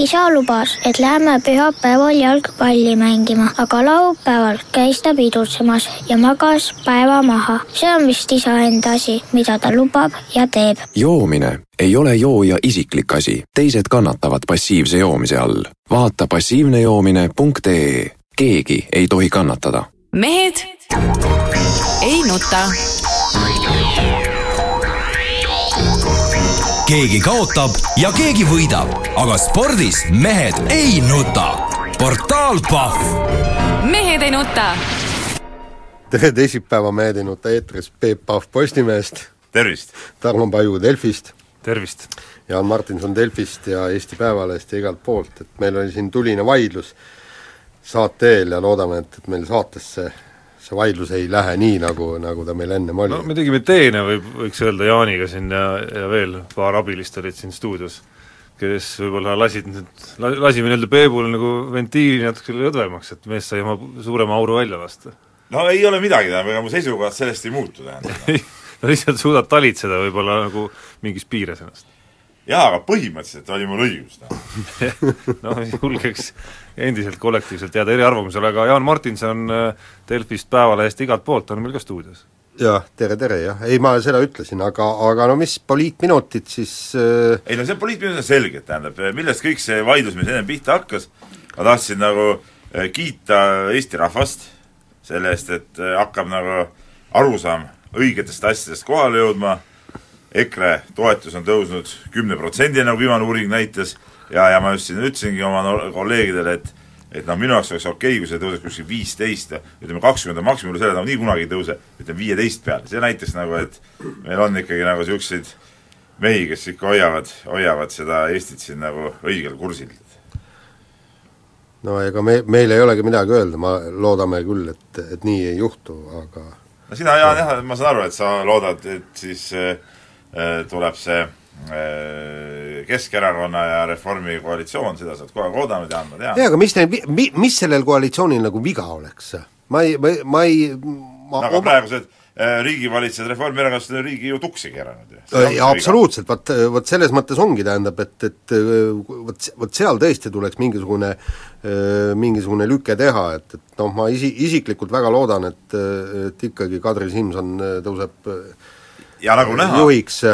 isa lubas, et lähme pühapäeval jalgpalli mängima, aga laupäeval käis ta pidutsemas ja magas päeva maha. see on vist isa enda asi, mida ta lubab ja teeb. joomine ei ole jooja isiklik asi, teised kannatavad passiivse joomise all. vaata passiivnejoomine.ee, keegi ei tohi kannatada. mehed ei nuta keegi kaotab ja keegi võidab, aga spordis mehed ei nuta. portaal Pahv. mehed ei nuta. tere teisipäeva, Mehed ei nuta eetris Peep Pahv Postimehest. tervist! Tarmo Paju Delfist. tervist! Jaan Martinson Delfist ja Eesti Päevalehest ja igalt poolt, et meil oli siin tuline vaidlus saate eel ja loodame, et, et meil saatesse see vaidlus ei lähe nii, nagu, nagu ta meil ennem oli. no me tegime teene, võib, võiks öelda Jaaniga siin ja, ja veel paar abilist olid siin stuudios, kes võib-olla lasid nüüd, lasime nii-öelda Peebule nagu ventiili natuke lõdvemaks, et mees sai oma suurema auru välja lasta. no ei ole midagi, tähendab, ega mu seisukohad sellest ei muutu, tähendab no lihtsalt suudad talitseda võib-olla nagu mingis piires ennast jaa, aga põhimõtteliselt oli mul õigus no julgeks endiselt kollektiivselt jääda eriarvamusele, aga Jaan Martinson äh, Delfist, Päevalehest, igalt poolt on meil ka stuudios. jah, tere, tere, jah, ei ma seda ütlesin, aga, aga no mis poliitminutid siis äh... ei no see poliitminutid on selge, tähendab, millest kõik see vaidlus, mis ennem pihta hakkas, ma tahtsin nagu äh, kiita Eesti rahvast selle eest, et äh, hakkab nagu arusaam õigetest asjadest kohale jõudma, EKRE toetus on tõusnud kümne protsendini, nagu viimane uuring näitas, ja, ja ma just siin ütlesingi oma kolleegidele, et et noh, minu jaoks oleks okei okay,, kui see tõuseks kuskil viisteist, ütleme kakskümmend on maksimum, selle nagu nii kunagi ei tõuse, ütleme viieteist peale, see näitaks nagu, et meil on ikkagi nagu niisuguseid mehi, kes ikka hoiavad, hoiavad seda Eestit siin nagu õigel kursil. no ega me, meil ei olegi midagi öelda, ma loodame küll, et, et nii ei juhtu, aga no sina, Jaan, jah, ma saan aru, et sa loodad, et siis äh, tuleb see Äh, Keskerakonna ja Reformi koalitsioon, seda sa oled kogu aeg oodanud ja andnud, jaa. jaa, aga mis neil, mi-, mis sellel koalitsioonil nagu viga oleks? ma ei, ma, ma ei ma aga oma... praegused äh, riigivalitsejad Reformierakonnast on riigi ju tuksi keeranud ju. absoluutselt, vot, vot selles mõttes ongi, tähendab, et, et vot, vot seal tõesti tuleks mingisugune mingisugune lüke teha, et, et noh, ma isi-, isiklikult väga loodan, et, et ikkagi Kadri Simson tõuseb ja nagu näha,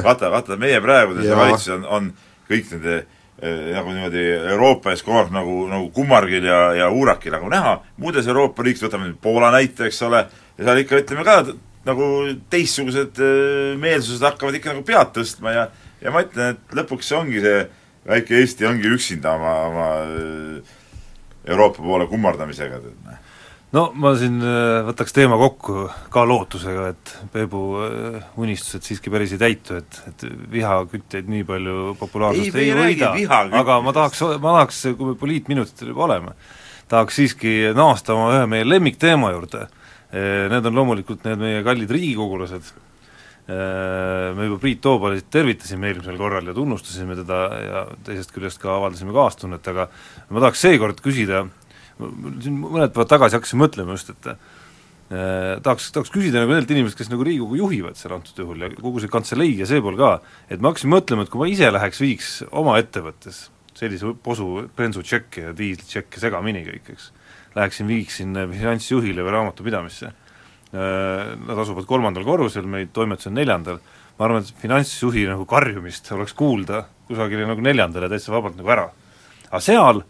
vaata, vaata meie praegune see valitsus on, on kõik nende eh, nagu niimoodi Euroopa ees kogu aeg nagu, nagu kummargil ja, ja uurakil nagu näha, muudes Euroopa riikides, võtame nüüd Poola näite, eks ole, ja seal ikka ütleme ka, nagu teistsugused eh, meelsused hakkavad ikka nagu pead tõstma ja ja ma ütlen, et lõpuks ongi see väike Eesti ongi üksinda oma, oma eh, Euroopa poole kummardamisega, tead noh no ma siin äh, võtaks teema kokku ka lootusega, et Peebu äh, unistused siiski päris ei täitu, et, et vihakütteid nii palju populaarsust ei, ei võida, aga ma tahaks, ma tahaks, kui me poliitminutitel juba oleme, tahaks siiski naasta oma ühe meie lemmikteema juurde. Äh, need on loomulikult need meie kallid riigikogulased, me juba Priit Toobalit tervitasime eelmisel korral ja tunnustasime teda ja teisest küljest ka avaldasime kaastunnet, aga ma tahaks seekord küsida siin mõned päevad tagasi hakkasin mõtlema just, et eh, tahaks, tahaks küsida nagu nendelt inimestelt, kes nagu Riigikogu juhivad seal antud juhul ja kogu see kantselei ja see pool ka, et ma hakkasin mõtlema, et kui ma ise läheks, viiks oma ettevõttes sellise posu bensutšekke ja diislitšekke segamini kõik, eks, läheksin, viiksin finantsjuhile või raamatupidamisse, eh, nad asuvad kolmandal korrusel, meid toimetus on neljandal, ma arvan, et finantsjuhi nagu karjumist oleks kuulda kusagile nagu neljandale täitsa vabalt nagu ära. aga seal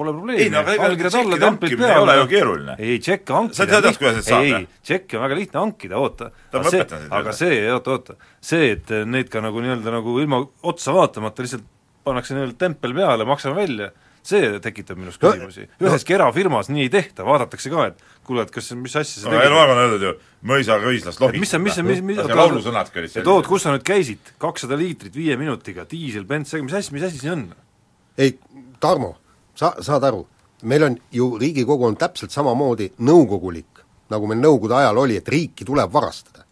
pole probleemi. ei no aga ega tšekkide hankimine ei ole ju keeruline. ei, tšekke hankida sa tead, kuidas need saab? ei, tšekke on väga lihtne hankida, oota. aga see, aga see, oota, oota, see, et neid ka nagu nii-öelda nagu ilma otsa vaatamata lihtsalt pannakse nii-öelda tempel peale, maksame välja, see tekitab minus küsimusi no,. üheski no. erafirmas nii ei tehta, vaadatakse ka, et kuule, et kas, mis asja sa tegid. eluaeg on öeldud ju, mõisaga õislast lohita. mis sa, mis sa, mis, mis laulusõnadki olid et oot, kus sa nüüd käisid, kakssada liitrit viie minutiga, diisel, bens, mis asi, mis asi see on? ei, Tarmo sa, saad aru, meil on ju, Riigikogu on täpselt samamoodi nõukogulik, nagu meil Nõukogude ajal oli, et riiki tuleb varastada.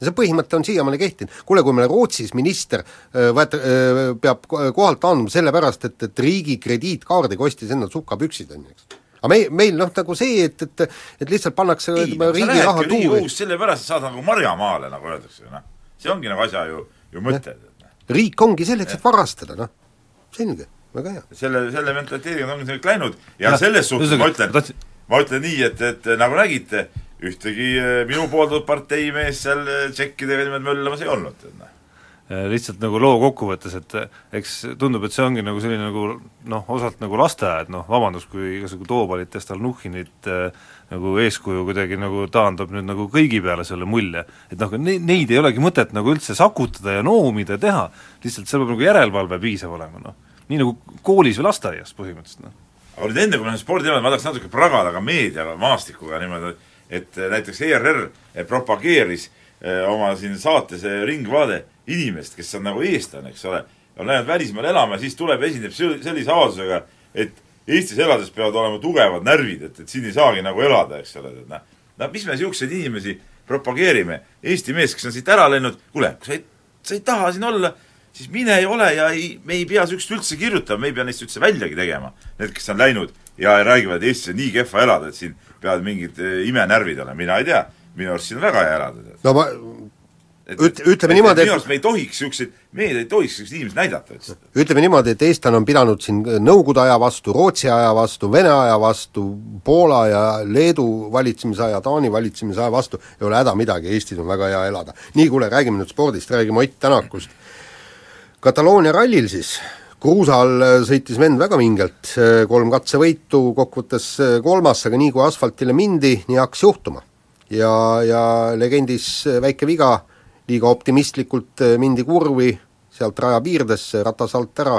ja see põhimõte on siiamaani kehtinud, kuule, kui meil Rootsis minister võet-, peab kohalt andma sellepärast, et, et riigi krediitkaardiga ostis endale sukapüksid, on ju, eks aga meil, meil noh, nagu see, et, et et lihtsalt pannakse ei, no, riigi raha tuuri sellepärast, et saad nagu marjamaale, nagu öeldakse, noh. see ongi nagu asja ju, ju mõte. riik ongi selleks, et varastada, noh selge, väga hea. selle, selle mentaliteediga ongi see kõik läinud. Ja, ja selles suhtes ma ütlen, ma ütlen nii, et, et nagu nägite, ühtegi eh, minu pooldatud parteimees seal eh, tšekkidega niimoodi möllamas ei olnud, noh. Lihtsalt nagu loo kokkuvõttes, et eks tundub, et see ongi nagu selline nagu noh, osalt nagu lasteaed, noh vabandust, kui igasugu Toobalit ja Stalnuhhinit äh, nagu eeskuju kuidagi nagu taandab nüüd nagu kõigi peale selle mulje, et noh, neid ei olegi mõtet nagu üldse sakutada ja noomida ja teha, lihtsalt seal peab nagu järelevalve piisav olema, noh. Nii nagu koolis või lasteaias põhimõtteliselt, noh. aga nüüd enne, kui me läheme sporditeemale, ma tahaks natuke pragada ka meediaga, maastikuga niimoodi, et näiteks ERR propageeris eh, oma siin saates eh, Ringvaade inimest, kes on nagu eestlane, eks ole, on läinud välismaale elama ja siis tuleb, esineb sellise avaldusega, et Eestis elades peavad olema tugevad närvid, et, et siin ei saagi nagu elada, eks ole, et noh, no mis me niisuguseid inimesi propageerime, Eesti mees, kes on siit ära läinud, kuule, sa ei, sa ei taha siin olla, siis mine ja ole ja ei, me ei pea niisugust üldse kirjutama, me ei pea neist üldse väljagi tegema. Need, kes on läinud ja räägivad, et Eestis on nii kehva elada, et siin peavad mingid eh, imenärvid olema, mina ei tea, minu arust siin on väga hea elada. no ma üt-, ütleme niimoodi, et minu arust me ei tohiks niisuguseid, meedia ei tohiks niisuguseid inimesi näidata üldse. ütleme niimoodi, et eestlane on pidanud siin Nõukogude aja vastu, Rootsi aja vastu, Vene aja vastu, Poola ja Leedu valitsemisaja, Taani valitsemisaja vastu, ei ole häda midagi, Eestis on väga hea elada. nii, kuule, räägime nüüd spordist, räägime Ott Tänakust. Kataloonia rallil siis, kruusal sõitis vend väga vingelt, kolm katsevõitu, kokkuvõttes kolmas, aga nii kui asfaltile mindi, nii hakkas juhtuma. ja, ja legendis väike viga, liiga optimistlikult mindi kurvi, sealt raja piirdesse, ratas alt ära,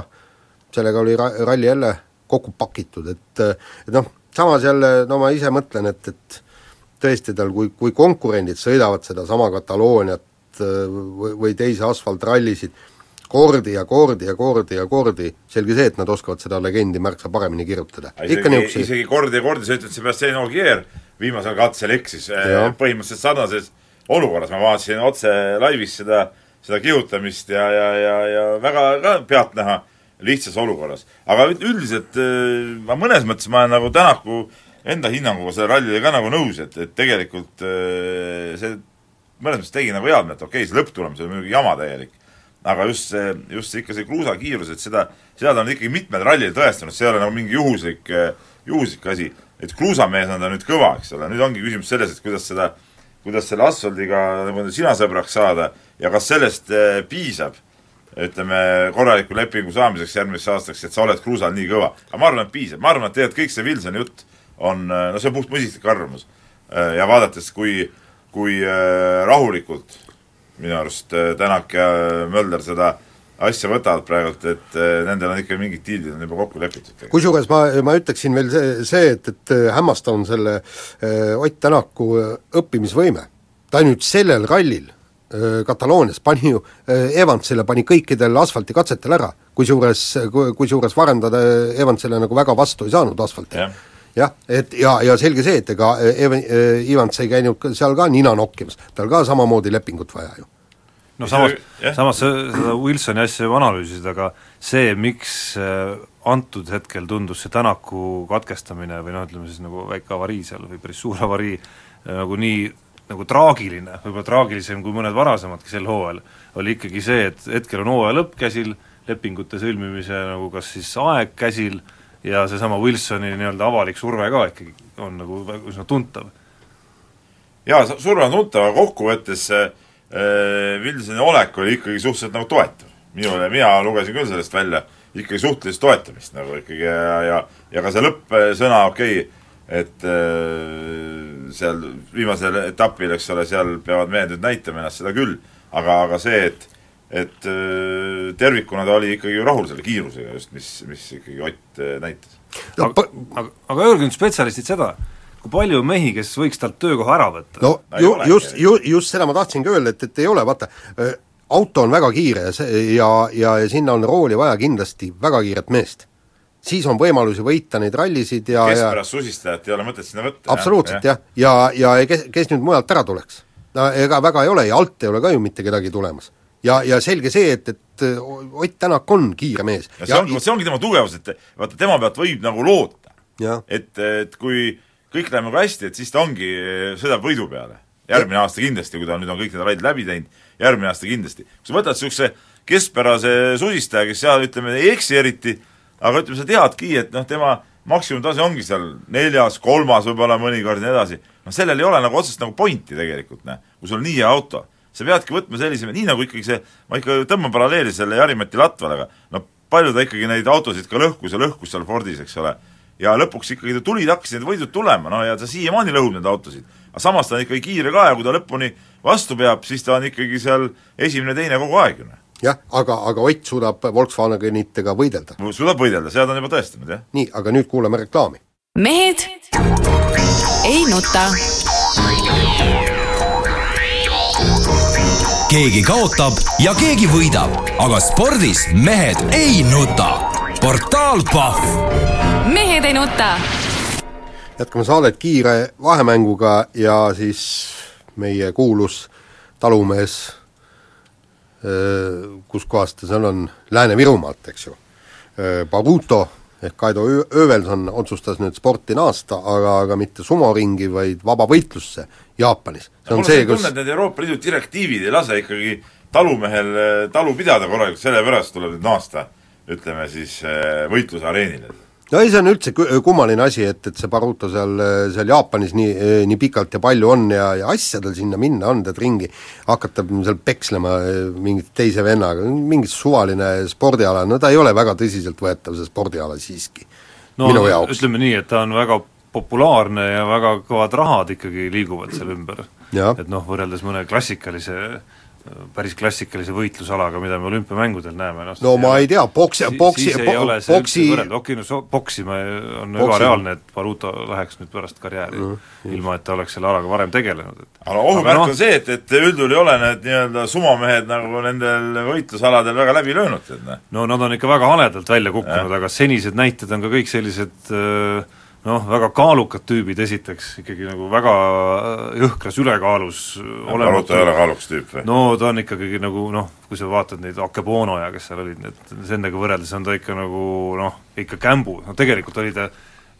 sellega oli ra-, ralli jälle kokku pakitud, et et noh, samas jälle no ma ise mõtlen, et, et tõesti tal, kui, kui konkurendid sõidavad sedasama Katalooniat või, või teisi asfaltrallisid kordi ja kordi ja kordi ja kordi, selge see, et nad oskavad seda legendi märksa paremini kirjutada. isegi, niukse... isegi kordi ja kordi, sa ütled, Sebastian Ogier viimasel katsel eksis põhimõtteliselt sarnases olukorras, ma vaatasin otse laivis seda, seda kihutamist ja, ja, ja, ja väga ka pealtnäha lihtsas olukorras. aga üldiselt äh, ma mõnes mõttes ma olen nagu Tänaku enda hinnanguga selle rallile ka nagu nõus, et, et tegelikult äh, see mõnes mõttes tegi nagu head meelt, okei okay,, see lõpptulemus oli muidugi jama täielik, aga just see, just see ikka see kruusakiirus, et seda, seda ta on ikkagi mitmed rallid tõestanud, see ei ole nagu mingi juhuslik, juhuslik asi. et kruusamees on ta nüüd kõva, eks ole, nüüd ongi küsimus selles, et kuidas seda kuidas selle asfaldiga nagu sina sõbraks saada ja kas sellest eh, piisab, ütleme, korraliku lepingu saamiseks järgmiseks aastaks, et sa oled kruusal nii kõva. aga ma arvan, et piisab, ma arvan, et tegelikult kõik see Wilsoni jutt on, eh, no see on puhtmõistlik arvamus. Eh, ja vaadates, kui, kui rahulikult minu arust Tänak ja Mölder seda asja võtavad praegult, et eh, nendel on ikka mingid diilid on juba kokku lepitud. kusjuures ma, ma ütleksin veel see, see, et, et hämmastav on selle äh, Ott Tänaku õppimisvõime. ta nüüd sellel rallil äh, Kataloonias pani ju äh,, Evansile pani kõikidel asfaltikatsetel ära, kusjuures, kusjuures varem ta Evansile nagu väga vastu ei saanud asfalti ja jah, et ja, ja selge see, et ega Evan, Evans ei käinud seal ka nina nokkimas, tal ka samamoodi lepingut vaja ju. No samas, samas seda Wilsoni asja võib analüüsida, aga see, miks äh, antud hetkel tundus see Tänaku katkestamine või noh, ütleme siis nagu väike avarii seal või päris suur avarii äh, nagu nii nagu traagiline, võib-olla traagilisem kui mõned varasemadki sel hooajal, oli ikkagi see, et hetkel on hooaja lõpp käsil, lepingute sõlmimise nagu kas siis aeg käsil ja seesama Wilsoni nii-öelda avalik surve ka ikkagi on nagu üsna tuntav. jaa, surve on tuntav, aga kokkuvõttes äh, Wilsoni olek oli ikkagi suhteliselt nagu toetav. minule, mina lugesin küll sellest välja ikkagi suhtelist toetamist nagu ikkagi ja, ja ja ka see lõppsõna, okei okay,, et äh, seal viimasel etapil, eks ole, seal peavad mehed nüüd näitama ennast, seda küll, aga, aga see, et et äh, tervikuna ta oli ikkagi rahul selle kiirusega just, mis, mis ikkagi Ott äh, näitas. aga, aga, aga öelge nüüd spetsialistid seda, kui palju on mehi, kes võiks talt töökoha ära võtta? no ju, just, ju, just seda ma tahtsingi öelda, et, et ei ole, vaata, äh, auto on väga kiire ja see, ja, ja, ja sinna on rooli vaja kindlasti väga kiiret meest. siis on võimalusi võita neid rallisid ja keskpärast susistajat ei ole mõtet sinna võtta. absoluutselt jah, ja, ja, ja kes, kes nüüd mujalt ära tuleks? no ega väga ei ole ja alt ei ole ka ju mitte kedagi tulemas. Ja, ja selge see, et, et Ott Tänak on kiire mees. ja see ongi, see ongi tema tugevus, et vaata, tema pealt võib nagu loota. et, et kui kõik läheb nagu hästi, et siis ta ongi, sõidab võidu peale. järgmine aasta kindlasti, kui ta nüüd on kõik need rallid läbi teinud, järgmine aasta kindlasti. kui sa võtad niisuguse keskpärase susistaja, kes seal ütleme, ei eksi eriti, aga ütleme, sa teadki, et noh, tema maksimumtase ongi seal neljas, kolmas võib-olla mõnikord ja nii edasi, noh sellel ei ole nagu otsest nagu pointi tegelikult, noh, kui sul on nii hea auto. Sa peadki võtma sellise, nii nagu ikkagi see, ma ikka tõmban paralleeli selle Jari-Mati Latvalega, no palju ta ikkagi neid autosid ka lõhkus ja lõhkus seal Fordis, eks ole, ja lõpuks ikkagi tulid, hakkasid need võidud tulema, no ja ta siiamaani lõhub neid autosid. aga samas ta on ikkagi kiire ka ja kui ta lõpuni vastu peab, siis ta on ikkagi seal esimene-teine kogu aeg ju noh jah, aga, aga Ott suudab Volkswagenitega võidelda. suudab võidelda, seda ta on juba tõestanud, jah. nii, aga nüüd kuulame reklaami. mehed ei nuta. Keegi kaotab ja keegi võidab, aga spordis mehed ei nuta. portaal Pahv. mehed ei nuta. jätkame saadet kiire vahemänguga ja siis meie kuulus talumees kuskohast ta seal on, Lääne-Virumaalt, eks ju. Baruto ehk Kaido Öövelson otsustas nüüd sporti naasta, aga, aga mitte sumoringi, vaid vabavõitlusse Jaapanis. see on see, kus tunned, need Euroopa Liidu direktiivid ei lase ikkagi talumehel talu pidada korralikult, sellepärast tuleb nüüd naasta ütleme siis võitluse areenile no ei, see on üldse kummaline asi, et, et see Baruto seal, seal Jaapanis nii, nii pikalt ja palju on ja, ja asja tal sinna minna on, tead ringi hakata seal pekslema mingi teise vennaga, mingi suvaline spordiala, no ta ei ole väga tõsiseltvõetav, see spordiala siiski. No ütleme nii, et ta on väga populaarne ja väga kõvad rahad ikkagi liiguvad seal ümber. et noh, võrreldes mõne klassikalise päris klassikalise võitlusalaga, mida me olümpiamängudel näeme, noh no ma ei tea, boksi, boksi, boksi okei, no poksima on ebareaalne, et Baruto läheks nüüd pärast karjääri mm, -hmm. ilma et ta oleks selle alaga varem tegelenud, et aga ohumärk no, on see, et, et üldjuhul ei ole need nii-öelda sumomehed nagu nendel võitlusaladel väga läbi löönud, tead noh. no nad on ikka väga haledalt välja kukkunud, aga senised näited on ka kõik sellised äh, noh, väga kaalukad tüübid esiteks, ikkagi nagu väga äh, jõhkras ülekaalus olematu ei ole kaalukas tüüp või? no ta on ikkagi nagu noh, kui sa vaatad neid Akebono ja kes seal olid, need, nendega võrreldes on ta ikka nagu noh, ikka kämbu, no tegelikult oli ta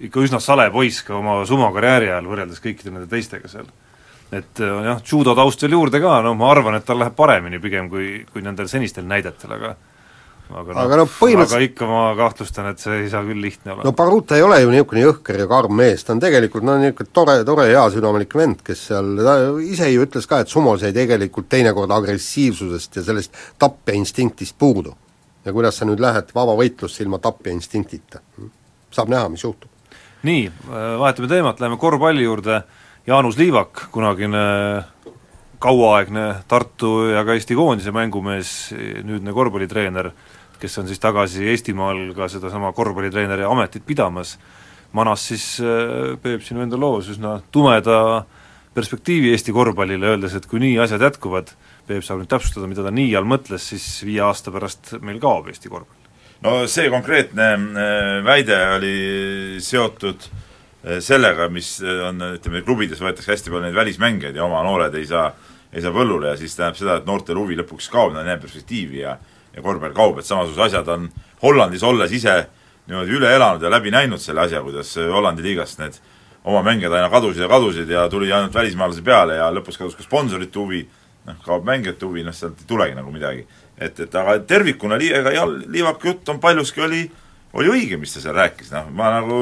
ikka üsna sale poiss ka oma sumokarjääri ajal, võrreldes kõikide nende teistega seal. et äh, jah, judo taust veel juurde ka, no ma arvan, et tal läheb paremini pigem kui, kui nendel senistel näidetel, aga aga noh, aga, no, põhimõtteliselt... aga ikka ma kahtlustan, et see ei saa küll lihtne olla. no Baruta ei ole ju niisugune jõhker ja karm mees, ta on tegelikult no niisugune tore, tore heasüdamlik vend, kes seal, ta ise ju ütles ka, et sumos jäi tegelikult teinekord agressiivsusest ja sellest tapjainstinktist puudu. ja kuidas sa nüüd lähed vabavõitlusse ilma tapjainstinktita? saab näha, mis juhtub. nii, vahetame teemat, läheme korvpalli juurde, Jaanus Liivak, kunagine kauaaegne Tartu ja ka Eesti koondise mängumees, nüüdne korvpallitreener, kes on siis tagasi Eestimaal ka sedasama korvpallitreeneri ametit pidamas, manas siis äh, Peep sinu enda loos üsna tumeda perspektiivi Eesti korvpallile, öeldes, et kui nii asjad jätkuvad, Peep saab nüüd täpsustada, mida ta nii all mõtles, siis viie aasta pärast meil kaob Eesti korvpall. no see konkreetne äh, väide oli seotud äh, sellega, mis on, ütleme, klubides võetakse hästi palju neid välismängijaid ja oma noored ei saa, ei saa põllule ja siis tähendab seda, et noortel huvi lõpuks kaob, nad ei näe perspektiivi ja ja korvpall kaob, et samasugused asjad on Hollandis olles ise niimoodi üle elanud ja läbi näinud selle asja, kuidas Hollandi liigast need oma mängijad aina kadusid ja kadusid ja tuli ainult välismaalasi peale ja lõpus kadus ka sponsorite huvi, noh, kaob mängijate huvi, noh sealt ei tulegi nagu midagi. et, et aga tervikuna li-, ega Liivaku jutt on paljuski oli, oli õige, mis ta seal rääkis, noh, ma nagu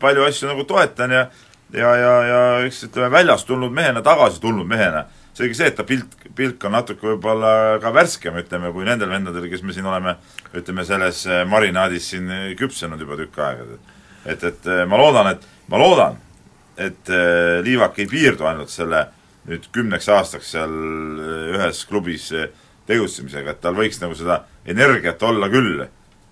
palju asju nagu toetan ja ja, ja, ja eks ütleme, väljast tulnud mehena, tagasi tulnud mehena seegi see, et ta pilt, pilk on natuke võib-olla ka värskem, ütleme, kui nendel vendadel, kes me siin oleme, ütleme, selles eh, marinaadis siin küpsenud juba tükk aega. et, et eh, ma loodan, et, ma loodan, et eh, Liivak ei piirdu ainult selle nüüd kümneks aastaks seal ühes klubis tegutsemisega, et tal võiks nagu seda energiat olla küll,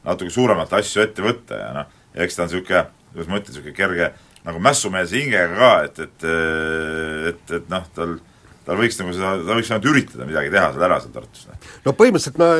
natuke suuremalt asju ette võtta ja noh, eks ta on niisugune, kuidas ma ütlen, niisugune kerge nagu mässumeelse hingega ka, et, et et, et noh, tal tal võiks nagu seda, ta võiks ainult üritada midagi teha seal ära seal Tartus. no põhimõtteliselt ma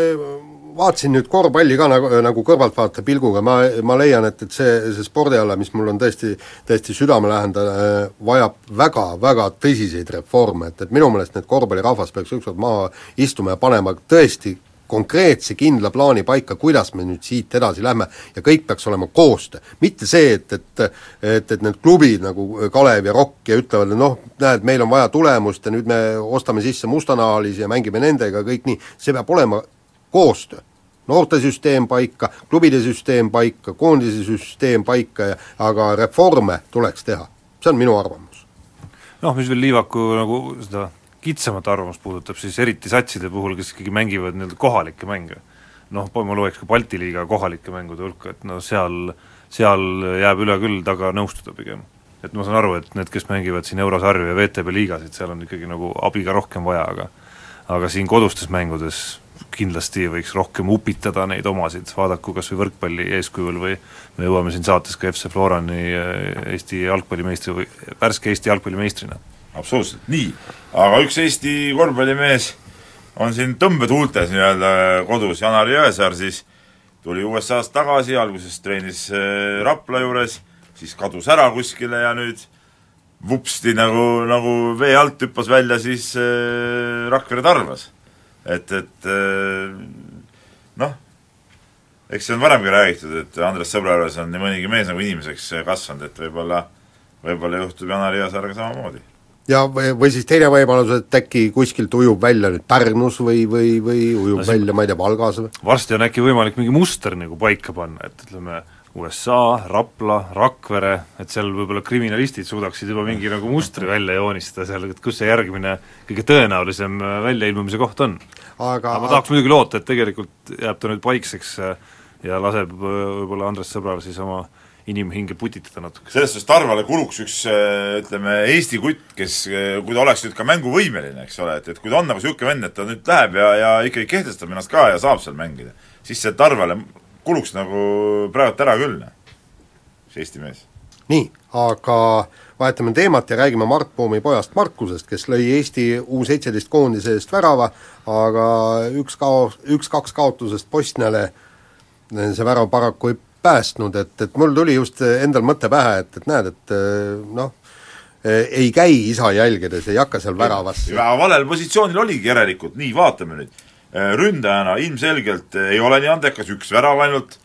vaatasin nüüd korvpalli ka nagu, nagu kõrvaltvaataja pilguga, ma, ma leian, et, et see, see spordiala, mis mul on tõesti, tõesti südamelähedane, vajab väga, väga tõsiseid reforme, et, et minu meelest need korvpallirahvas peaks ükskord maha istuma ja panema tõesti konkreetse kindla plaani paika, kuidas me nüüd siit edasi lähme ja kõik peaks olema koostöö. mitte see, et, et et, et need klubid nagu Kalev ja Rock ja ütlevad, et noh, näed, meil on vaja tulemust ja nüüd me ostame sisse mustanahalisi ja mängime nendega, kõik nii, see peab olema koostöö. noortesüsteem paika, klubide süsteem paika, koondise süsteem paika ja aga reforme tuleks teha, see on minu arvamus. noh, mis veel Liivaku nagu seda kitsamat arvamust puudutab, siis eriti satside puhul, kes ikkagi mängivad nii-öelda kohalikke mänge, noh, ma loeks ka Balti liiga kohalike mängude hulka, et no seal, seal jääb üle küll taga nõustuda pigem. et ma saan aru, et need, kes mängivad siin eurosarju ja VTB liigasid, seal on ikkagi nagu abi ka rohkem vaja, aga aga siin kodustes mängudes kindlasti võiks rohkem upitada neid omasid, vaadaku kas või võrkpalli eeskujul või me jõuame siin saates ka FC Florani eh, Eesti jalgpallimeistri või värske Eesti jalgpallimeistrina. Absoluutselt, nii. aga üks Eesti korvpallimees on siin tõmbetuultes nii-öelda kodus, Janar Jõesaar siis tuli USA-st tagasi, alguses treenis äh, Rapla juures, siis kadus ära kuskile ja nüüd vupsti nagu, nagu vee alt hüppas välja siis äh, Rakvere Tarvas. et, et äh, noh, eks see on varemgi räägitud, et Andres Sõbrajuures on nii mõnigi mees nagu inimeseks kasvanud, et võib-olla, võib-olla juhtub Janar Jõesaarega samamoodi ja või, või siis teine võimalus, et äkki kuskilt ujub välja nüüd Pärnus või, või, või ujub no, välja, ma ei tea, Valgas või? varsti on äkki võimalik mingi muster nagu paika panna, et ütleme, USA, Rapla, Rakvere, et seal võib-olla kriminalistid suudaksid juba mingi nagu mustri välja joonistada seal, et kus see järgmine kõige tõenäolisem äh, väljailmumise koht on. aga, aga ma tahaks muidugi loota, et tegelikult jääb ta nüüd paikseks äh, ja laseb äh, võib-olla Andres Sõbral siis oma äh, inimhinge putitada natuke. selles suhtes Tarvale kuluks üks ütleme, Eesti kutt, kes, kui ta oleks nüüd ka mänguvõimeline, eks ole, et, et kui ta on nagu niisugune vend, et ta nüüd läheb ja, ja ikkagi kehtestab ennast ka ja saab seal mängida, siis see Tarvale kuluks nagu praegu ära küll, see Eesti mees. nii, aga vahetame teemat ja räägime Mart Poomi pojast Markusest, kes lõi Eesti U seitseteist koondise eest värava, aga üks kao-, üks-kaks kaotusest Bosniale see värav paraku ei päästnud, et, et mul tuli just endal mõte pähe, et, et näed, et noh, ei käi isa jälgedes, ei hakka seal väravasse. väga valel positsioonil oligi järelikult, nii, vaatame nüüd. ründajana ilmselgelt ei ole nii andekas, üks värav ainult,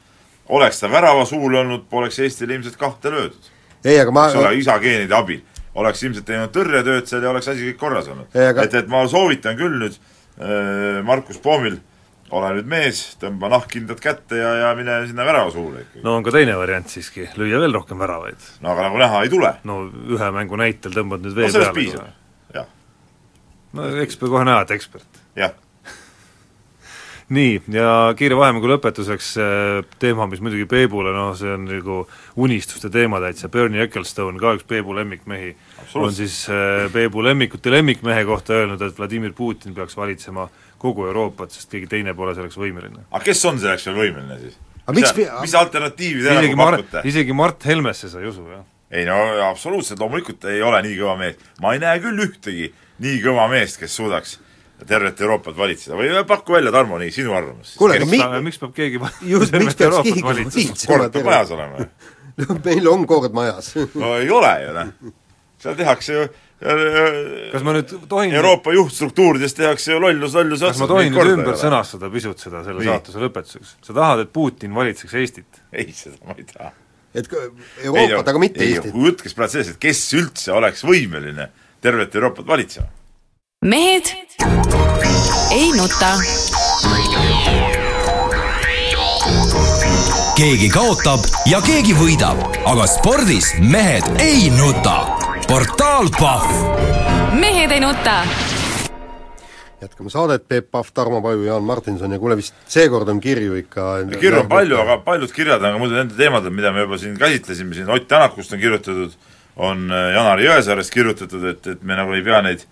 oleks ta värava suul olnud, poleks Eestil ilmselt kahte löödud. ei, aga ma eks ole, isa geenide abil. oleks ilmselt teinud tõrjetööd seal ja oleks asi kõik korras olnud. Aga... et, et ma soovitan küll nüüd Markus Poomil äh, ole nüüd mees, tõmba nahkkindad kätte ja, ja mine sinna värava suule ikkagi. no on ka teine variant siiski, lüüa veel rohkem väravaid. no aga nagu näha, ei tule. no ühe mängu näitel tõmbad nüüd vee no, peale. piisab, jah. no eks me kohe näe, et ekspert. jah nii, ja kiire vahemängu lõpetuseks teema, mis muidugi Peebule, noh, see on nagu unistuste teema täitsa, Bernie Ecclestone, ka üks Peebu lemmikmehi, on siis Peebu lemmikute lemmikmehe kohta öelnud, et Vladimir Putin peaks valitsema äh, kogu Euroopat, sest keegi teine pole selleks võimeline. aga kes on selleks veel võimeline siis? mis, mis, mis alternatiivi te nagu pakute? isegi Mart Helmesse sa ei usu, jah? ei no absoluutselt, loomulikult ei ole nii kõva mees. ma ei näe küll ühtegi nii kõva meest, kes suudaks tervet Euroopat valitseda või paku välja, Tarmo, nii, sinu arvamus. kuule, aga mi-... miks peab keegi just, miks peaks keegi valitsema? kord peab majas olema ju no meil on kord majas no ei ole ju, noh. Seal tehakse ju kas ma nüüd tohin Euroopa juhtstruktuurides tehakse ju lollus lolluse kas ma tohin nüüd ümber sõnastada pisut seda selle Nii. saatuse lõpetuseks? sa tahad, et Putin valitseks Eestit? ei, seda ma ei taha. et Euroopat, aga mitte ei, Eestit? jutt käis praegu sellest, et kes üldse oleks võimeline tervet Euroopat valitsema. mehed ei nuta. keegi kaotab ja keegi võidab, aga spordis mehed ei nuta portaal Pahv. mehed ei nuta. jätkame saadet, Peep Pahv, Tarmo Paju, Jaan Martinson ja kuule vist seekord on kirju ikka kirju on palju, aga paljud kirjad on ka muidu nende teemadel, mida me juba siin käsitlesime, siin Ott Tänakust on kirjutatud, on äh, Janar Jõesaarest kirjutatud, et, et me nagu ei pea neid,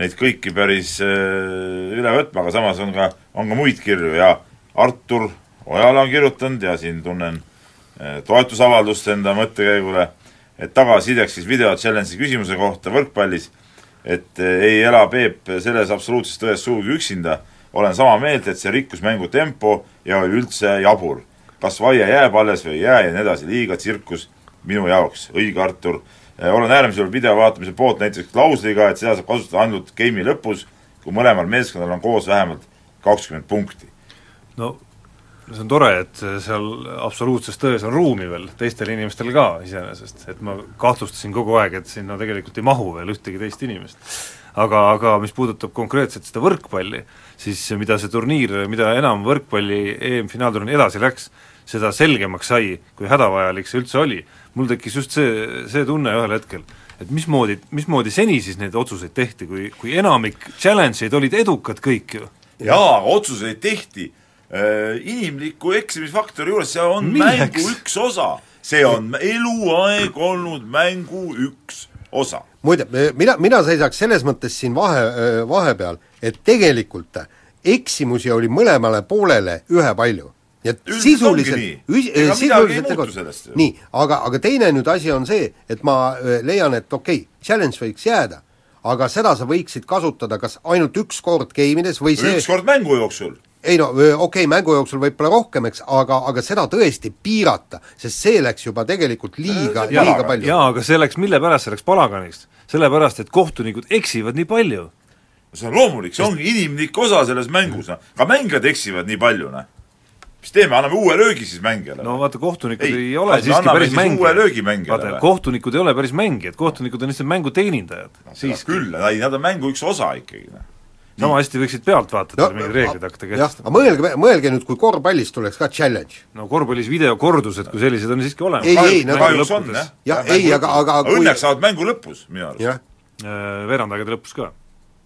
neid kõiki päris äh, üle võtma, aga samas on ka, on ka muid kirju ja Artur Ojala on kirjutanud ja siin tunnen äh, toetusavaldust enda mõttekäigule et tagasisideks siis video challenge'i küsimuse kohta võrkpallis, et eh, ei ela Peep selles absoluutses tões sugugi üksinda, olen sama meelt, et see rikkus mängu tempo ja oli üldse jabur. kas vaie jääb alles või ei jää ja nii edasi, liiga tsirkus minu jaoks, õige Artur. Eh, olen äärmisel video vaatamise poolt näiteks klausliga, et seda saab kasutada ainult game'i lõpus, kui mõlemal meeskonnal on koos vähemalt kakskümmend punkti. no see on tore, et seal absoluutses tões on ruumi veel teistel inimestel ka iseenesest, et ma kahtlustasin kogu aeg, et sinna tegelikult ei mahu veel ühtegi teist inimest. aga, aga mis puudutab konkreetselt seda võrkpalli, siis mida see turniir, mida enam võrkpalli EM-finaalturniir edasi läks, seda selgemaks sai, kui hädavajalik see üldse oli. mul tekkis just see, see tunne ühel hetkel, et mismoodi, mismoodi seni siis neid otsuseid tehti, kui, kui enamik challenge'id olid edukad kõik ju. jaa, otsuseid tehti inimliku eksimisfaktori juures, see on Milleks? mängu üks osa. see on eluaeg olnud mängu üks osa. muide, mina, mina seisaks selles mõttes siin vahe, vahepeal, et tegelikult eksimusi oli mõlemale poolele ühepalju ja sisuliselt, sisuliselt nii, aga, aga teine nüüd asi on see, et ma äh, leian, et okei okay,, challenge võiks jääda, aga seda sa võiksid kasutada kas ainult üks kord game ides või see üks kord mängu jooksul ei no okei okay,, mängu jooksul võib-olla rohkem, eks, aga, aga seda tõesti piirata, sest see läks juba tegelikult liiga, liiga palju. jaa, aga see läks, mille pärast see läks palaganiks? sellepärast, et kohtunikud eksivad nii palju. see on loomulik, see ongi inimlik osa selles mängus, noh. ka mängijad eksivad nii palju, noh mis teeme, anname uue löögi siis mängijale? no vaata, kohtunikud ei, ei ole siiski päris mängijad. vaata, kohtunikud ei ole päris mängijad, kohtunikud on lihtsalt mänguteenindajad no,. küll, nad on mängu üks osa ikkagi, noh sama hästi võiksid pealtvaatajad no, mingeid reegleid hakata kehtestama. mõelge, mõelge nüüd, kui korvpallis tuleks ka challenge. no korvpallis videokordused kui sellised on siiski olemas. ei, ei, no kahjuks on, jah. jah, ei, aga, aga kui... õnneks saavad mängu lõpus, minu arust. Äh, veerandagade lõpus ka.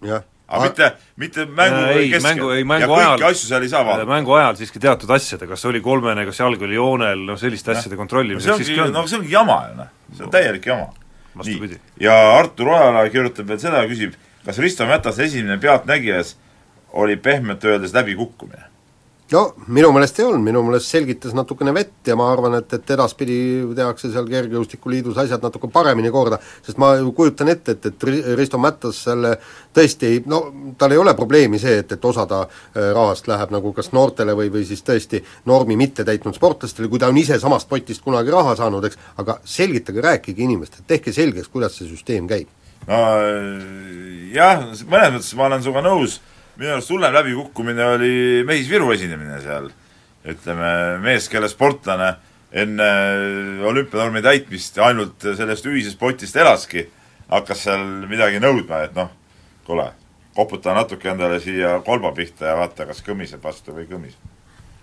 jah aga mitte, mitte mängu äh, ei, keskel mängu, ei, mängu ja kõiki ajal, asju seal ei saa vaadata. mängu ajal siiski teatud asjade, kas oli kolmene, kas jalg oli joonel, noh selliste asjade kontrollimiseks no, siiski on. no see ongi jama ju noh, see on täielik jama. nii, ja Artur Ojala kirjutab veel seda, küsib, kas Risto Mätase esimene Pealtnägijas oli pehmelt öeldes läbikukkumine? No minu meelest ei olnud, minu meelest selgitas natukene vett ja ma arvan, et, et edaspidi tehakse seal Kergejõustikuliidus asjad natuke paremini korda, sest ma kujutan ette, et, et Risto Mättas selle tõesti, no tal ei ole probleemi see, et, et osa ta äh, rahast läheb nagu kas noortele või, või siis tõesti normi mitte täitnud sportlastele, kui ta on ise samast potist kunagi raha saanud, eks, aga selgitage, rääkige inimestele, tehke selgeks, kuidas see süsteem käib. No jah, mõnes mõttes ma olen sinuga nõus, minu arust hullem läbikukkumine oli Mehis Viru esinemine seal. ütleme, mees, kelle sportlane enne olümpianormi täitmist ainult sellest ühisest potist elaski, hakkas seal midagi nõudma, et noh, kuule, koputa natuke endale siia kolba pihta ja vaata, kas kõmiseb vastu või ei kõmise.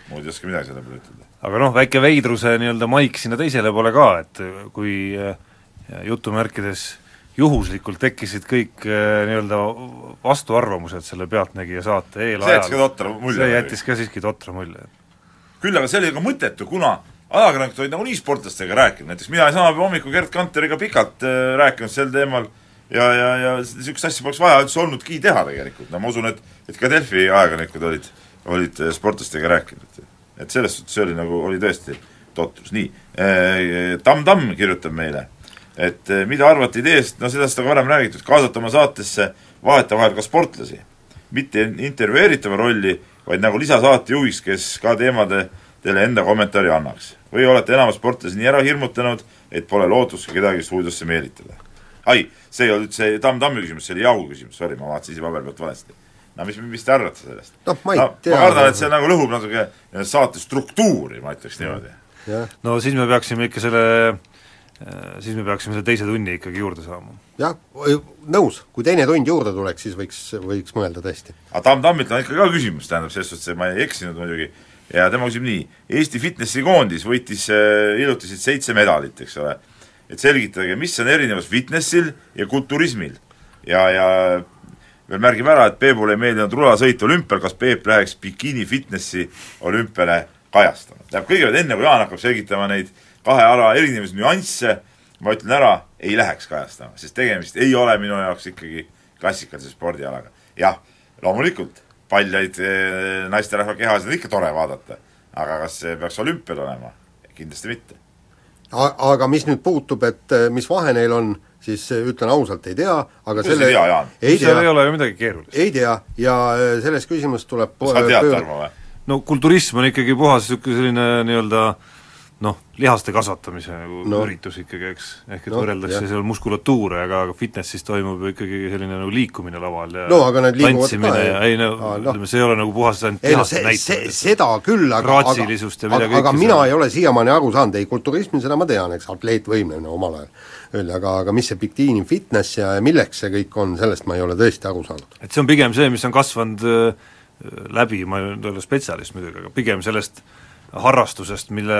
muud ei oska midagi selle peale ütelda. aga noh, väike veidruse nii-öelda maik sinna teisele poole ka, et kui jutumärkides juhuslikult tekkisid kõik äh, nii-öelda vastuarvamused selle Pealtnägija saate eelajal. see jättis ka totra mulje. see jättis ka siiski totra mulje. küll aga see oli ka mõttetu, kuna ajakirjanikud olid nagunii sportlastega rääkinud, näiteks mina sama hommikul Gerd Kanteriga pikalt äh, rääkinud sel teemal ja, ja, ja niisugust asja poleks vaja üldse olnudki teha tegelikult, no ma usun, et et ka Delfi ajakirjanikud olid, olid äh, sportlastega rääkinud. et selles suhtes see oli nagu, oli tõesti totrus, nii Tamm Tamm kirjutab meile et eh, mida arvate ideest, no sellest on ka varem räägitud, kaasata oma saatesse vahetevahel ka sportlasi. mitte intervjueeritava rolli, vaid nagu lisasaatejuhiks, kes ka teemadele enda kommentaari annaks. või olete enamus sportlasi nii ära hirmutanud, et pole lootust ka kedagi stuudiosse meelitada? ai, see ei olnud see Tamm Tammi küsimus, see oli Jaugu küsimus, sorry, ma vaatasin ise paberi pealt valesti. no mis, mis te arvate sellest? noh, ma ei no, tea. ma kardan, et see nagu lõhub natuke saate struktuuri, ma ütleks niimoodi. no siis me peaksime ikka selle Äh, siis me peaksime selle teise tunni ikkagi juurde saama. jah, nõus, kui teine tund juurde tuleks, siis võiks, võiks mõelda tõesti. aga Tamm Tammilt on ikka ka küsimus, tähendab, selles suhtes, et ma ei eksinud muidugi, ja tema küsib nii, Eesti fitnessi koondis võitis äh, hiljuti siit seitse medalit, eks ole, et selgitage, mis on erinevus fitnessil ja kulturismil. ja, ja veel märgime ära, et Peebule ei meeldinud rulasõit olümpial, kas Peep läheks bikiini fitnessi olümpiale kajastama. tähendab, kõigepealt enne, kui Jaan hakkab selgitama neid kahe ala erinevaid nüansse, ma ütlen ära, ei läheks kajastama, sest tegemist ei ole minu jaoks ikkagi klassikalise spordialaga. jah, loomulikult, paljaid eh, naisterahva kehasid on ikka tore vaadata, aga kas see peaks olümpial olema? kindlasti mitte. aga mis nüüd puutub, et eh, mis vahe neil on, siis eh, ütlen ausalt, ei tea, aga Kus selle ei tea, Jaan? ei tea, ei ole ju midagi keerulist. ei tea ja selles küsimuses tuleb sa tead, Tarmo, või? no kulturism on ikkagi puhas niisugune selline nii-öelda äh, noh, lihaste kasvatamise nagu no. üritus ikkagi, eks, ehk et no, võrreldakse seal muskulatuure, aga, aga fitnessis toimub ju ikkagi selline nagu liikumine laval ja no aga need liiguvad ka, ja ei no Aa, no. ütleme, see ei ole nagu puhas ainult lihaste no, näitaja. seda küll, aga aga, aga, aga mina ei ole siiamaani aru saanud, ei kulturismi, seda ma tean, eks, atleetvõimlemine omal ajal öeldi, aga, aga mis see bikini fitness ja milleks see kõik on, sellest ma ei ole tõesti aru saanud. et see on pigem see, mis on kasvanud äh, läbi, ma ei ole spetsialist muidugi, aga pigem sellest äh, harrastusest, mille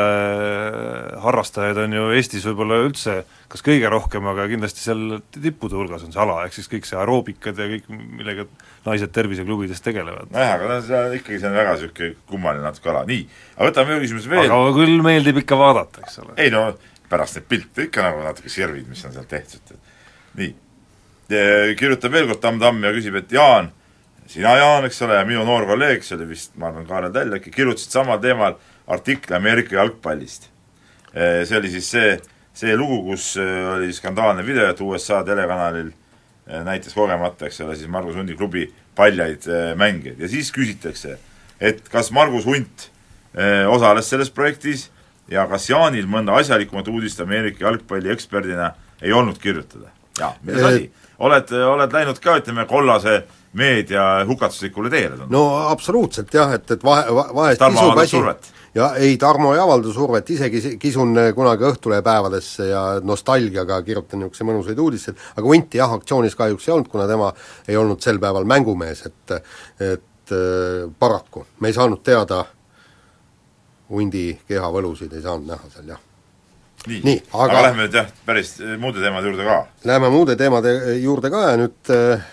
harrastajaid on ju Eestis võib-olla üldse kas kõige rohkem, aga kindlasti seal tippude hulgas on see ala, ehk siis kõik see aeroobikad ja kõik, millega naised terviseklubides tegelevad. nojah, aga see on ikkagi, see on väga niisugune kummaline natuke ala, nii, aga võtame ühe küsimuse veel. aga küll meeldib ikka vaadata, eks ole. ei no pärast neid pilte ikka nagu natuke sirvid, mis on seal tehtud, nii. kirjutab veel kord Tamm Tamm ja küsib, et Jaan, sina, Jaan, eks ole, ja minu noor kolleeg, see oli vist, ma arvan, Kaarel Täll äkki, kirjutasid samal teemal artikli Ameerika jalgpallist. Eh, see oli siis see, see lugu, kus eh, oli skandaalne video, et USA telekanalil eh, näitas kogemata, eks ole, siis Margus Hundi klubi paljaid mängijaid ja siis küsitakse, et kas Margus Hunt osales selles projektis ja kas Jaanil mõnda asjalikumat uudist Ameerika jalgpalli eksperdina ei olnud kirjutada? jaa, milles asi? oled, oled läinud ka, ütleme, kollase meedia hukatuslikule teele? no absoluutselt jah, et, et vahe, vahest kisub asi, ja ei, Tarmo ei avalda survet, isegi kisun eh, kunagi Õhtulehe päevadesse ja nostalgiaga kirjutan niisuguseid mõnusaid uudiseid, aga Hunti jah, aktsioonis kahjuks ei olnud, kuna tema ei olnud sel päeval mängumees, et et äh, paraku me ei saanud teada hundi kehavõlusid, ei saanud näha seal, jah nii, nii, aga, aga lähme nüüd jah, päris eh, muude teemade juurde ka. Läheme muude teemade juurde ka ja nüüd äh,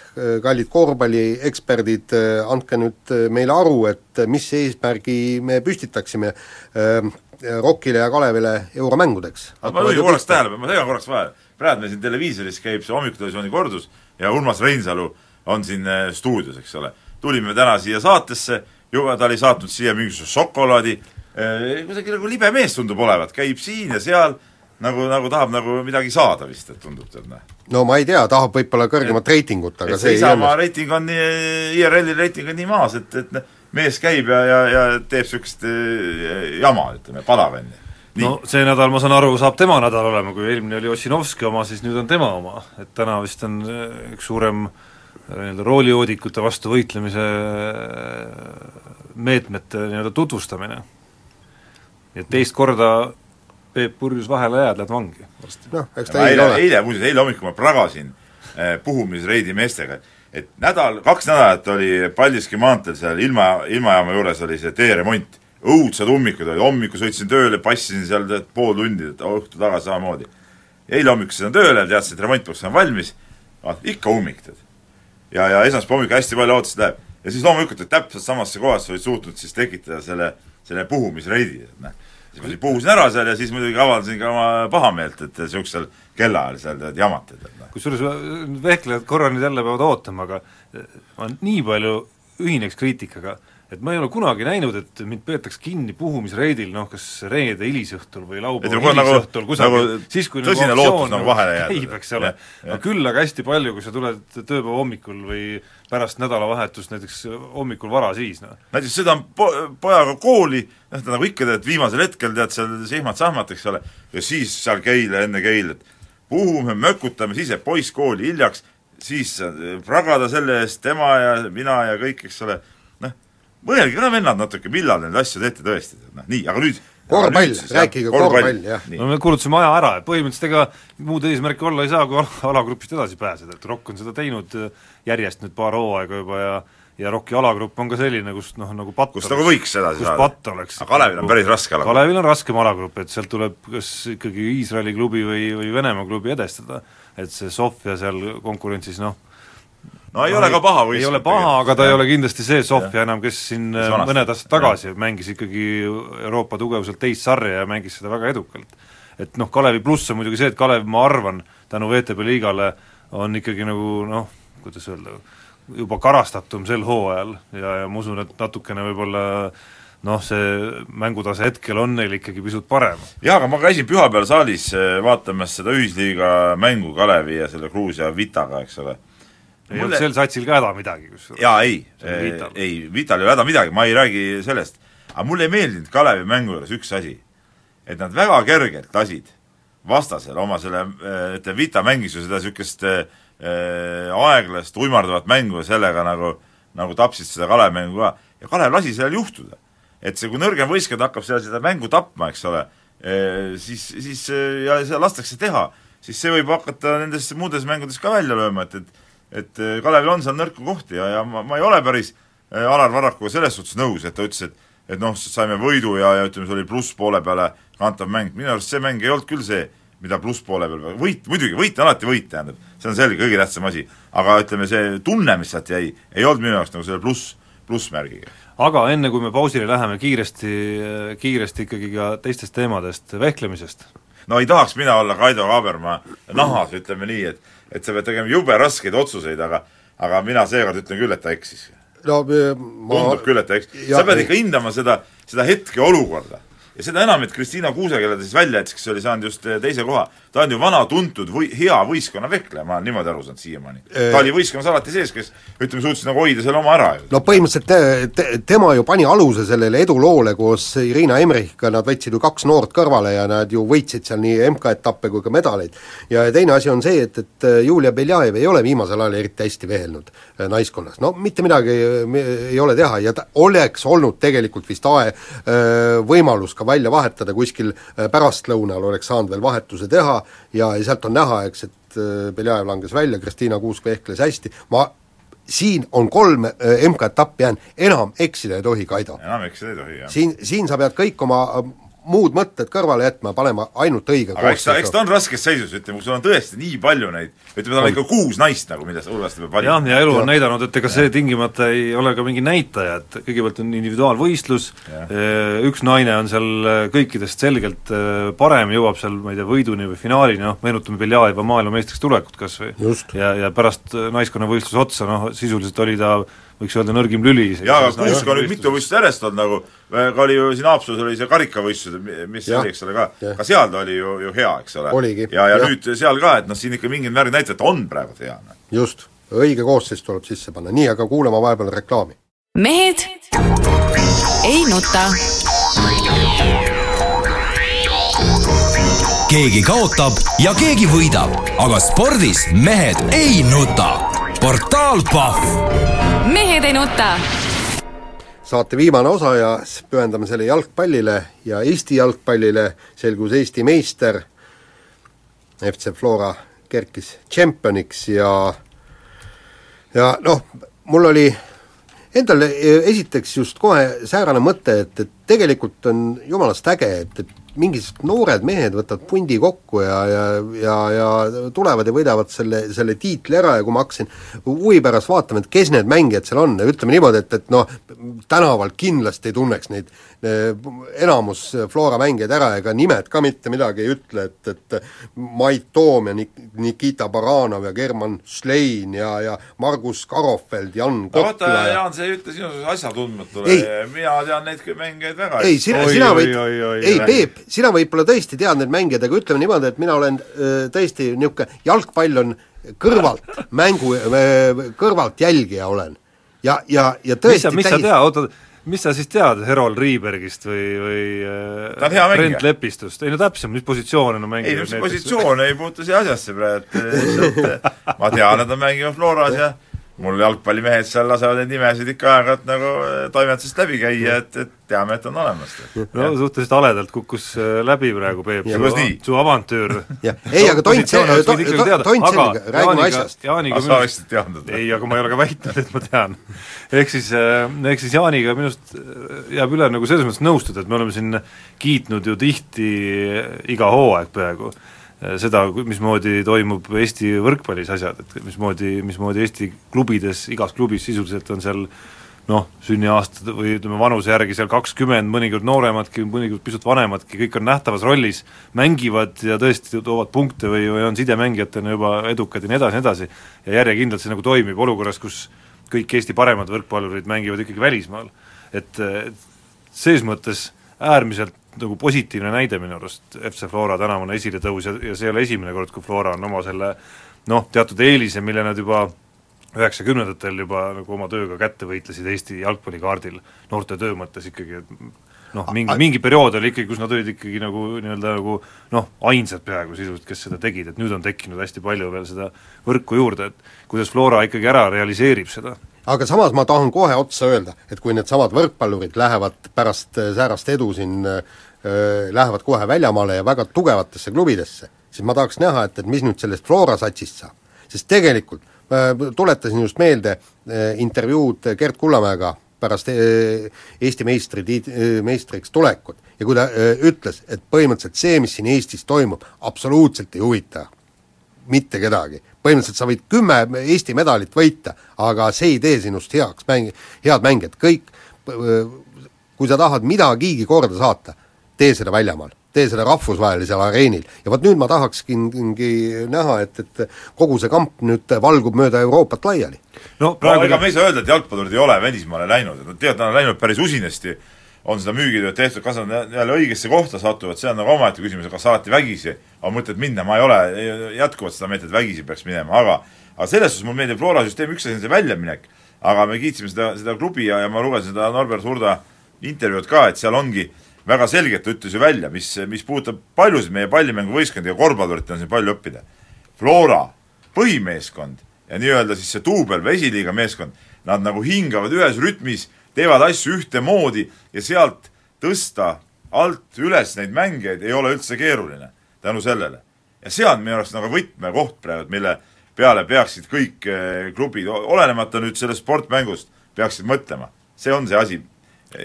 kallid korvpallieksperdid andke nüüd meile aru, et mis eesmärgi me püstitaksime Rokile ja Kalevile euromängudeks. ma juhin korraks tähelepanu, ma segan korraks vahele, praegu meil siin televiisoris käib see hommikutelevisiooni kordus ja Urmas Reinsalu on siin stuudios, eks ole. tulime täna siia saatesse, juba ta oli saatnud siia mingisuguse šokolaadi, kuidagi nagu libe mees tundub olevat, käib siin ja seal, nagu, nagu tahab nagu midagi saada vist, et tundub tead, noh. no ma ei tea, tahab võib-olla kõrgemat reitingut, aga see, see ei Isamaa reiting on nii, IRL-i reiting on nii maas, et, et mees käib ja, ja, ja teeb niisugust äh, jama, ütleme, palavenni. Nii. no see nädal, ma saan aru, saab tema nädal olema, kui eelmine oli Ossinovski oma, siis nüüd on tema oma, et täna vist on äh, üks suurem nii-öelda roolijoodikute vastu võitlemise meetmete nii-öelda tutvustamine nii et teist korda Peep Purjus vahele jääd, lähed vangi varsti. noh, eks ta eile, eile, muuseas, eile hommikul ma pragasin eh, puhumisreidi meestega, et nädal, kaks nädalat oli Paldiski maanteel seal ilma, ilmajaama juures oli see teeremont, õudsad ummikud olid, hommikul sõitsin tööle, passisin seal tead pool tundi, õhtu tagasi samamoodi. eile hommikul sõitsin tööle, teadsin, et remont peaks olema valmis, ikka ummik, tead. ja, ja esmaspäeva hommikul hästi palju ootasid läheb. ja siis loomulikult, et täpselt samasse kohasse olid suutnud siis tekitada selle, selle puhumisreidi, et noh siis ma puhusin ära seal ja siis muidugi avaldasin ka oma pahameelt, et niisugusel kellaajal seal tead jamata, tead noh. kusjuures vehklejad korra nüüd jälle peavad ootama, aga ma nii palju ühineks kriitikaga, et ma ei ole kunagi näinud, et mind peetakse kinni puhumisreidil noh, kas reede hilisõhtul või laupäeva hilisõhtul nagu, kusagil nagu, siis kui tõsine nagu lootus nagu vahele jääda. käib, eks ole. no küll aga hästi palju, kui sa tuled tööpäeva hommikul või pärast nädalavahetust näiteks hommikul vara siis, noh. näiteks sõidan po-, pojaga kooli, noh, ta nagu ikka tead, viimasel hetkel tead seal sihmad-sahmad, eks ole, ja siis seal Keila, enne Keilat, puhume, mökutame, siis jääb poiss kooli hiljaks, siis pragada selle eest tema ja mina ja kõik, eks ole mõelge ka vennad natuke, millal neid asju teete tõesti, noh nii, aga nüüd korvpall, rääkige korvpall, jah. no me kulutasime aja ära, et põhimõtteliselt ega muud eesmärki olla ei saa, kui alagrupist edasi pääseda, et Rock on seda teinud äh, järjest nüüd paar hooaega juba ja ja Rocki alagrupp on ka selline, kus noh, nagu patt kus nagu võiks edasi saada. patt oleks. aga Kalevil on päris raske alagrupp. Kalevil on raskem alagrupp, et sealt tuleb kas ikkagi Iisraeli klubi või, või Venemaa klubi edestada, et see Sofia seal konkurentsis noh, no ei no, ole ka paha võistkond. ei ole paha, aga ta ja. ei ole kindlasti see Sofia enam, kes siin mõned aastad tagasi ja. mängis ikkagi Euroopa tugevuselt teist sarja ja mängis seda väga edukalt. et noh, Kalevi pluss on muidugi see, et Kalev, ma arvan, tänu VTB liigale on ikkagi nagu noh, kuidas öelda, juba karastatum sel hooajal ja, ja ma usun, et natukene võib-olla noh, see mängutase hetkel on neil ikkagi pisut parem. jaa, aga ma käisin pühapäeval saalis eh, vaatamas seda ühisliiga mängu Kalevi ja selle Gruusia Vitaga, eks ole ei mulle... olnud sel satsil ka häda midagi kusjuures. jaa, ei, ei, Vital ei ole häda midagi, ma ei räägi sellest. aga mulle ei meeldinud Kalevi mängu juures üks asi. et nad väga kergelt lasid vastasel oma selle, ütleme, Vita mängis ju seda niisugust äh, aeglast uimardavat mängu ja sellega nagu, nagu tapsid seda Kalevi mängu ka. ja Kalev lasi sellel juhtuda. et see, kui nõrgem võistkond hakkab seal seda mängu tapma, eks ole, siis, siis ja seda lastakse teha, siis see võib hakata nendes muudes mängudes ka välja lööma, et, et et Kalevil on seal nõrku kohti ja, ja ma, ma ei ole päris Alar Varrakuga selles suhtes nõus, et ta ütles, et et noh, saime võidu ja, ja ütleme, see oli plusspoole peale kantav mäng, minu arust see mäng ei olnud küll see, mida plusspoole peal, võit, muidugi, võit on alati võit, tähendab, see on selge, kõige tähtsam asi. aga ütleme, see tunne, mis sealt jäi, ei olnud minu jaoks nagu selle pluss, plussmärgiga. aga enne, kui me pausile läheme, kiiresti, kiiresti ikkagi ka teistest teemadest, vehklemisest. no ei tahaks mina olla Kaido Kaaberma nahas, ütleme nii, et et sa pead tegema jube raskeid otsuseid, aga aga mina seekord ütlen küll, et ta eksis. No ma tundub küll, et ta eks-, sa pead ikka hindama seda, seda hetkeolukorda ja seda enam, et Kristiina Kuuse, kelle ta siis välja jättis, kes oli saanud just eh, teise koha, ta on ju vana tuntud või hea võistkonna vehkleja, ma olen niimoodi aru saanud siiamaani. ta oli võistkonnas alati sees, kes ütleme, suutis nagu hoida selle oma ära ju. no põhimõtteliselt te, te, tema ju pani aluse sellele eduloole koos Irina Emrichiga, nad võtsid ju kaks noort kõrvale ja nad ju võitsid seal nii MK-etappe kui ka medaleid. ja teine asi on see, et, et Julia Beljajev ei ole viimasel ajal eriti hästi vehelnud eh, naiskonnas, no mitte midagi ei ole teha ja ta oleks olnud tegelikult vist ae-, eh, võimalus ka ka välja vahetada, kuskil äh, pärastlõunal oleks saanud veel vahetuse teha ja, ja sealt on näha, eks, et äh, Beljajev langes välja, Kristiina Kuusk vehkles hästi, ma siin on kolm äh, MK-etappi jäänud, enam eksida ei tohi, Kaido. enam eksida ei tohi, jah. siin, siin sa pead kõik oma muud mõtted kõrvale jätma ja panema ainult õige aga eks ta, eks ta on raskes seisus, ütleme, kui sul on tõesti nii palju neid, ütleme, tal on ikka kuus naist nagu, mida Urvaste peab valima. jah, ja elu on näidanud, et ega see tingimata ei ole ka mingi näitaja, et kõigepealt on individuaalvõistlus, eh, üks naine on seal eh, kõikidest selgelt eh, parem, jõuab seal, ma ei tea, võiduni või finaalini, noh, meenutame Beljajeva maailmameistriks tulekut kas või, ja, ja pärast naiskonnavõistluse otsa, noh, sisuliselt oli ta võiks öelda nõrgim lüli. jaa, aga Kuusk on nüüd mitu võistlust järjest olnud nagu, ka oli ju siin Haapsalus oli see karikavõistlused, mis ja, oli, eks ole, ka, ka seal ta oli ju, ju hea, eks ole. ja, ja, ja nüüd seal ka, et noh, siin ikka mingid märgid näitavad, et ta on praegu hea. Noh. just, õige koosseis tuleb sisse panna, nii, aga kuulame vahepeal reklaami. mehed ei nuta. keegi kaotab ja keegi võidab, aga spordis mehed ei nuta. portaal Pahv mehed ei nuta. saate viimane osa ja pühendame selle jalgpallile ja Eesti jalgpallile, selgus Eesti meister, FC Flora kerkis tšempioniks ja ja noh, mul oli endal esiteks just kohe säärane mõte, et, et tegelikult on jumalast äge, et, et mingisugused noored mehed võtavad pundi kokku ja, ja, ja, ja tulevad ja võidavad selle, selle tiitli ära ja kui ma hakkasin huvi pärast vaatama, et kes need mängijad seal on, ütleme niimoodi, et, et noh, tänaval kindlasti ei tunneks neid enamus Flora mängijaid ära, ega nimed ka mitte midagi ei ütle, et, et Mait Toom ja Nik-, Nikita Baranov ja German Schlein ja, ja Margus Karofeld, Jan Kohtla no vaata, Jaan, see ei ütle sinu asjatundmatule, mina tean neid mängijaid väga ei, sina, sina võid, ei Peep, sina võib-olla tõesti tead neid mängijaid, aga ütleme niimoodi, et mina olen äh, tõesti niisugune, jalgpall on kõrvalt mängu, kõrvalt jälgija olen. ja, ja, ja tõesti mis sa, mis sa tead, oota, mis sa siis tead Herol Riibergist või, või äh, Brent Lepistust, ei no täpsemalt, mis positsioone nad mängivad? ei, mis positsioon ei puutu siia asjasse praegu, et ma tean, et nad mängivad Floras ja mul jalgpallimehed seal lasevad neid nimesid ikka aeg-ajalt nagu äh, toimetusest läbi käia, et, et teame, et on olemas. no suhteliselt haledalt kukkus äh, läbi praegu, Peep, su, su avantüür. ei, aga Tont see, Tont sellega, räägime asjast. Jaaniga sa oleksid teadnud? ei, aga ma ei ole ka väitnud, et ma tean. ehk siis, äh, ehk siis Jaaniga minu arust jääb üle nagu selles mõttes nõustuda, et me oleme siin kiitnud ju tihti iga hooaeg peaaegu seda, mismoodi toimub Eesti võrkpallis asjad, et mismoodi, mismoodi Eesti klubides, igas klubis sisuliselt on seal noh, sünniaastad või ütleme, vanuse järgi seal kakskümmend, mõnikord nooremadki, mõnikord pisut vanemadki, kõik on nähtavas rollis, mängivad ja tõesti toovad punkte või, või on sidemängijatena juba edukad ja nii edasi, nii edasi, ja järjekindlalt see nagu toimib olukorras, kus kõik Eesti paremad võrkpallurid mängivad ikkagi välismaal. et ses mõttes äärmiselt nagu positiivne näide minu arust, FC Flora tänavune esiletõus ja, ja see ei ole esimene kord, kui Flora on oma selle noh, teatud eelise, mille nad juba üheksakümnendatel juba nagu oma tööga kätte võitlesid Eesti jalgpallikaardil, noorte töö mõttes ikkagi, et noh, mingi, mingi periood oli ikkagi, kus nad olid ikkagi nagu nii-öelda nagu noh, ainsad peaaegu sisuliselt, kes seda tegid, et nüüd on tekkinud hästi palju veel seda võrku juurde, et kuidas Flora ikkagi ära realiseerib seda aga samas ma tahan kohe otsa öelda, et kui needsamad võrkpallurid lähevad pärast säärast edu siin äh, lähevad kohe väljamaale ja väga tugevatesse klubidesse, siis ma tahaks näha, et, et mis nüüd sellest Flora satsist saab. sest tegelikult ma tuletasin just meelde äh, intervjuud Gerd Kullamäega pärast äh, Eesti meistri tiit-, äh, meistriks tulekut ja kui ta äh, ütles, et põhimõtteliselt see, mis siin Eestis toimub, absoluutselt ei huvita mitte kedagi. Põhimõtteliselt sa võid kümme Eesti medalit võita, aga see ei tee sinust heaks mäng, head mängijat, kõik kui sa tahad midagigi korda saata, tee seda väljamaal, tee seda rahvusvahelisel areenil. ja vot nüüd ma tahakski näha, et, et kogu see kamp nüüd valgub mööda Euroopat laiali. no praegu no, ega me ei saa öelda, et jalgpallurid ei ole välismaale läinud, et nad teavad, nad on läinud päris usinasti, on seda müügitööd tehtud, kas nad jälle õigesse kohta satuvad, see on nagu omaette küsimus, kas alati vägisi on mõtet minna, ma ei ole jätkuvalt seda meelt, et vägisi peaks minema, aga aga selles suhtes mulle meeldib Flora süsteem, üks asi on see väljaminek, aga me kiitsime seda, seda klubi ja, ja ma lugesin seda Norbert Hurda intervjuud ka, et seal ongi väga selgelt ütles ju välja, mis, mis puudutab paljusid meie pallimänguvõistkondi ja korvpallurit on siin palju õppida. Flora põhimeeskond ja nii-öelda siis see duubel või esiliiga meeskond, nad nagu hingavad ühes rütmis, teevad asju ühtemoodi ja sealt tõsta alt üles neid mängijaid ei ole üldse keeruline tänu sellele. ja see on minu arust nagu võtmekoht praegu, mille peale peaksid kõik eh, klubid, olenemata nüüd sellest sportmängust, peaksid mõtlema. see on see asi,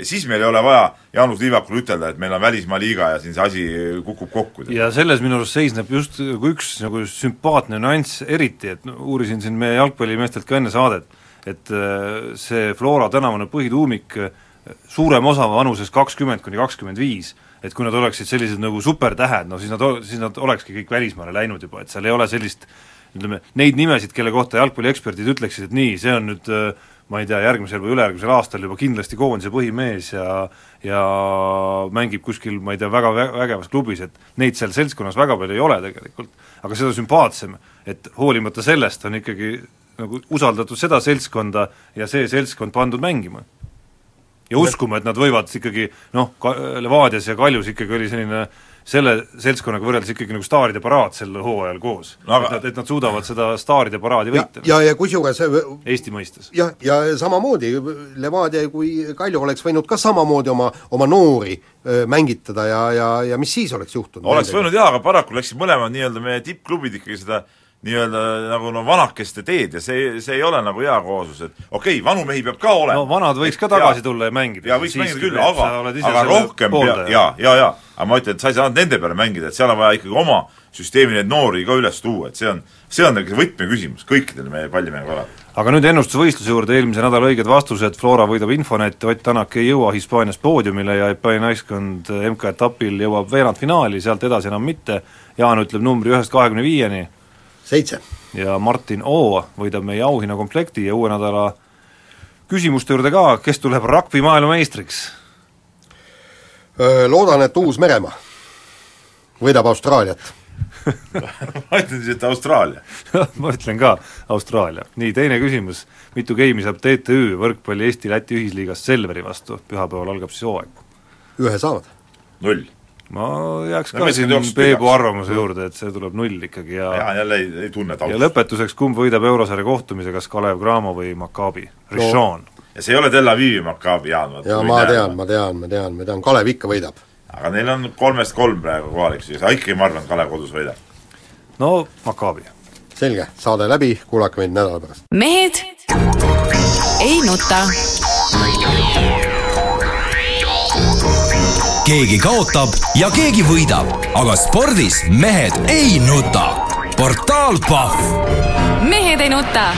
siis meil ei ole vaja Jaanus Liivakul ütelda, et meil on välismaa liiga ja siin see asi kukub kokku. ja selles minu arust seisneb just nagu üks nagu sümpaatne nüanss eriti, et uurisin siin meie jalgpallimeestelt ka enne saadet, et äh, see Flora tänavune põhituumik, suurem osa vanuses kakskümmend kuni kakskümmend viis, et kui nad oleksid sellised nagu supertähed, no siis nad, siis nad olekski kõik välismaale läinud juba, et seal ei ole sellist ütleme, neid nimesid, kelle kohta jalgpallieksperdid ütleksid, et nii, see on nüüd äh, ma ei tea, järgmisel või ülejärgmisel aastal juba kindlasti koondise põhimees ja ja mängib kuskil, ma ei tea, väga vä-, vägevas klubis, et neid seal seltskonnas väga palju ei ole tegelikult, aga seda sümpaatsem, et hoolimata sellest on ikkagi nagu usaldatud seda seltskonda ja see seltskond pandud mängima. ja uskuma, et nad võivad ikkagi noh, ka Levadias ja Kaljus ikkagi oli selline äh, selle seltskonnaga võrreldes ikkagi nagu staaride paraad sel hooajal koos no,. Aga... et nad, et nad suudavad seda staaride paraadi võita. ja, ja, kusjuures Eesti mõistes. jah, ja samamoodi Levadia kui Kalju oleks võinud ka samamoodi oma, oma noori mängitada ja, ja, ja mis siis oleks juhtunud? oleks võinud jaa, aga paraku läksid mõlemad nii-öelda meie tippklubid ikkagi seda nii-öelda nagu no vanakeste teed ja see, see ei ole nagu hea kooslus, et okei okay,, vanu mehi peab ka olema. no vanad võiks ka tagasi ja, tulla ja mängida. jaa, võiks mängida küll, aga, aga rohkem pea, jaa, jaa, jaa, aga ma ütlen, et sa ei saa nende peale mängida, et seal on vaja ikkagi oma süsteemi neid noori ka üles tuua, et see on, see on nagu võtmeküsimus kõikidel meie pallimängualadel. aga nüüd ennustusvõistluse juurde, eelmise nädala õiged vastused, Flora võidab Infonet, Ott Tänak ei jõua Hispaanias poodiumile ja Hispaania naiskond MK-etapil jõuab veerandfinaali, sealt edasi enam mitte, Jaan ütleb numbri ühest kahekümne viieni, seitse. ja Martin O võidab meie auhinnakomplekti ja uue nädala küsimuste juurde ka, kes tuleb rugby maailmameistriks? Loodan, et Uus-Meremaa võidab Austraaliat ma ütlen siis, et Austraalia ma ütlen ka Austraalia. nii, teine küsimus, mitu geimi saab TTÜ võrkpalli Eesti-Läti ühisliigas Selveri vastu, pühapäeval algab siis hooaeg? ühe saavad. null ma jääks ka no, siin Peebu arvamuse juurde, et see tuleb null ikkagi ja ja jälle ei, ei tunne taustast. ja lõpetuseks, kumb võidab eurosarja kohtumise, kas Kalev Cramo või Maccabi? Rishon no.. ja see ei ole Tel Avivi Maccabi, Jaan. jaa, ma tean, ma tean, ma tean, ma tean, Kalev ikka võidab. aga neil on kolmest kolm praegu kohalik siis, aga ikkagi ma arvan, et Kalev kodus võidab. no Maccabi. selge, saade läbi, kuulake meid nädala pärast. mehed ei nuta keegi kaotab ja keegi võidab, aga spordis mehed ei nuta. portaal Pahv. mehed ei nuta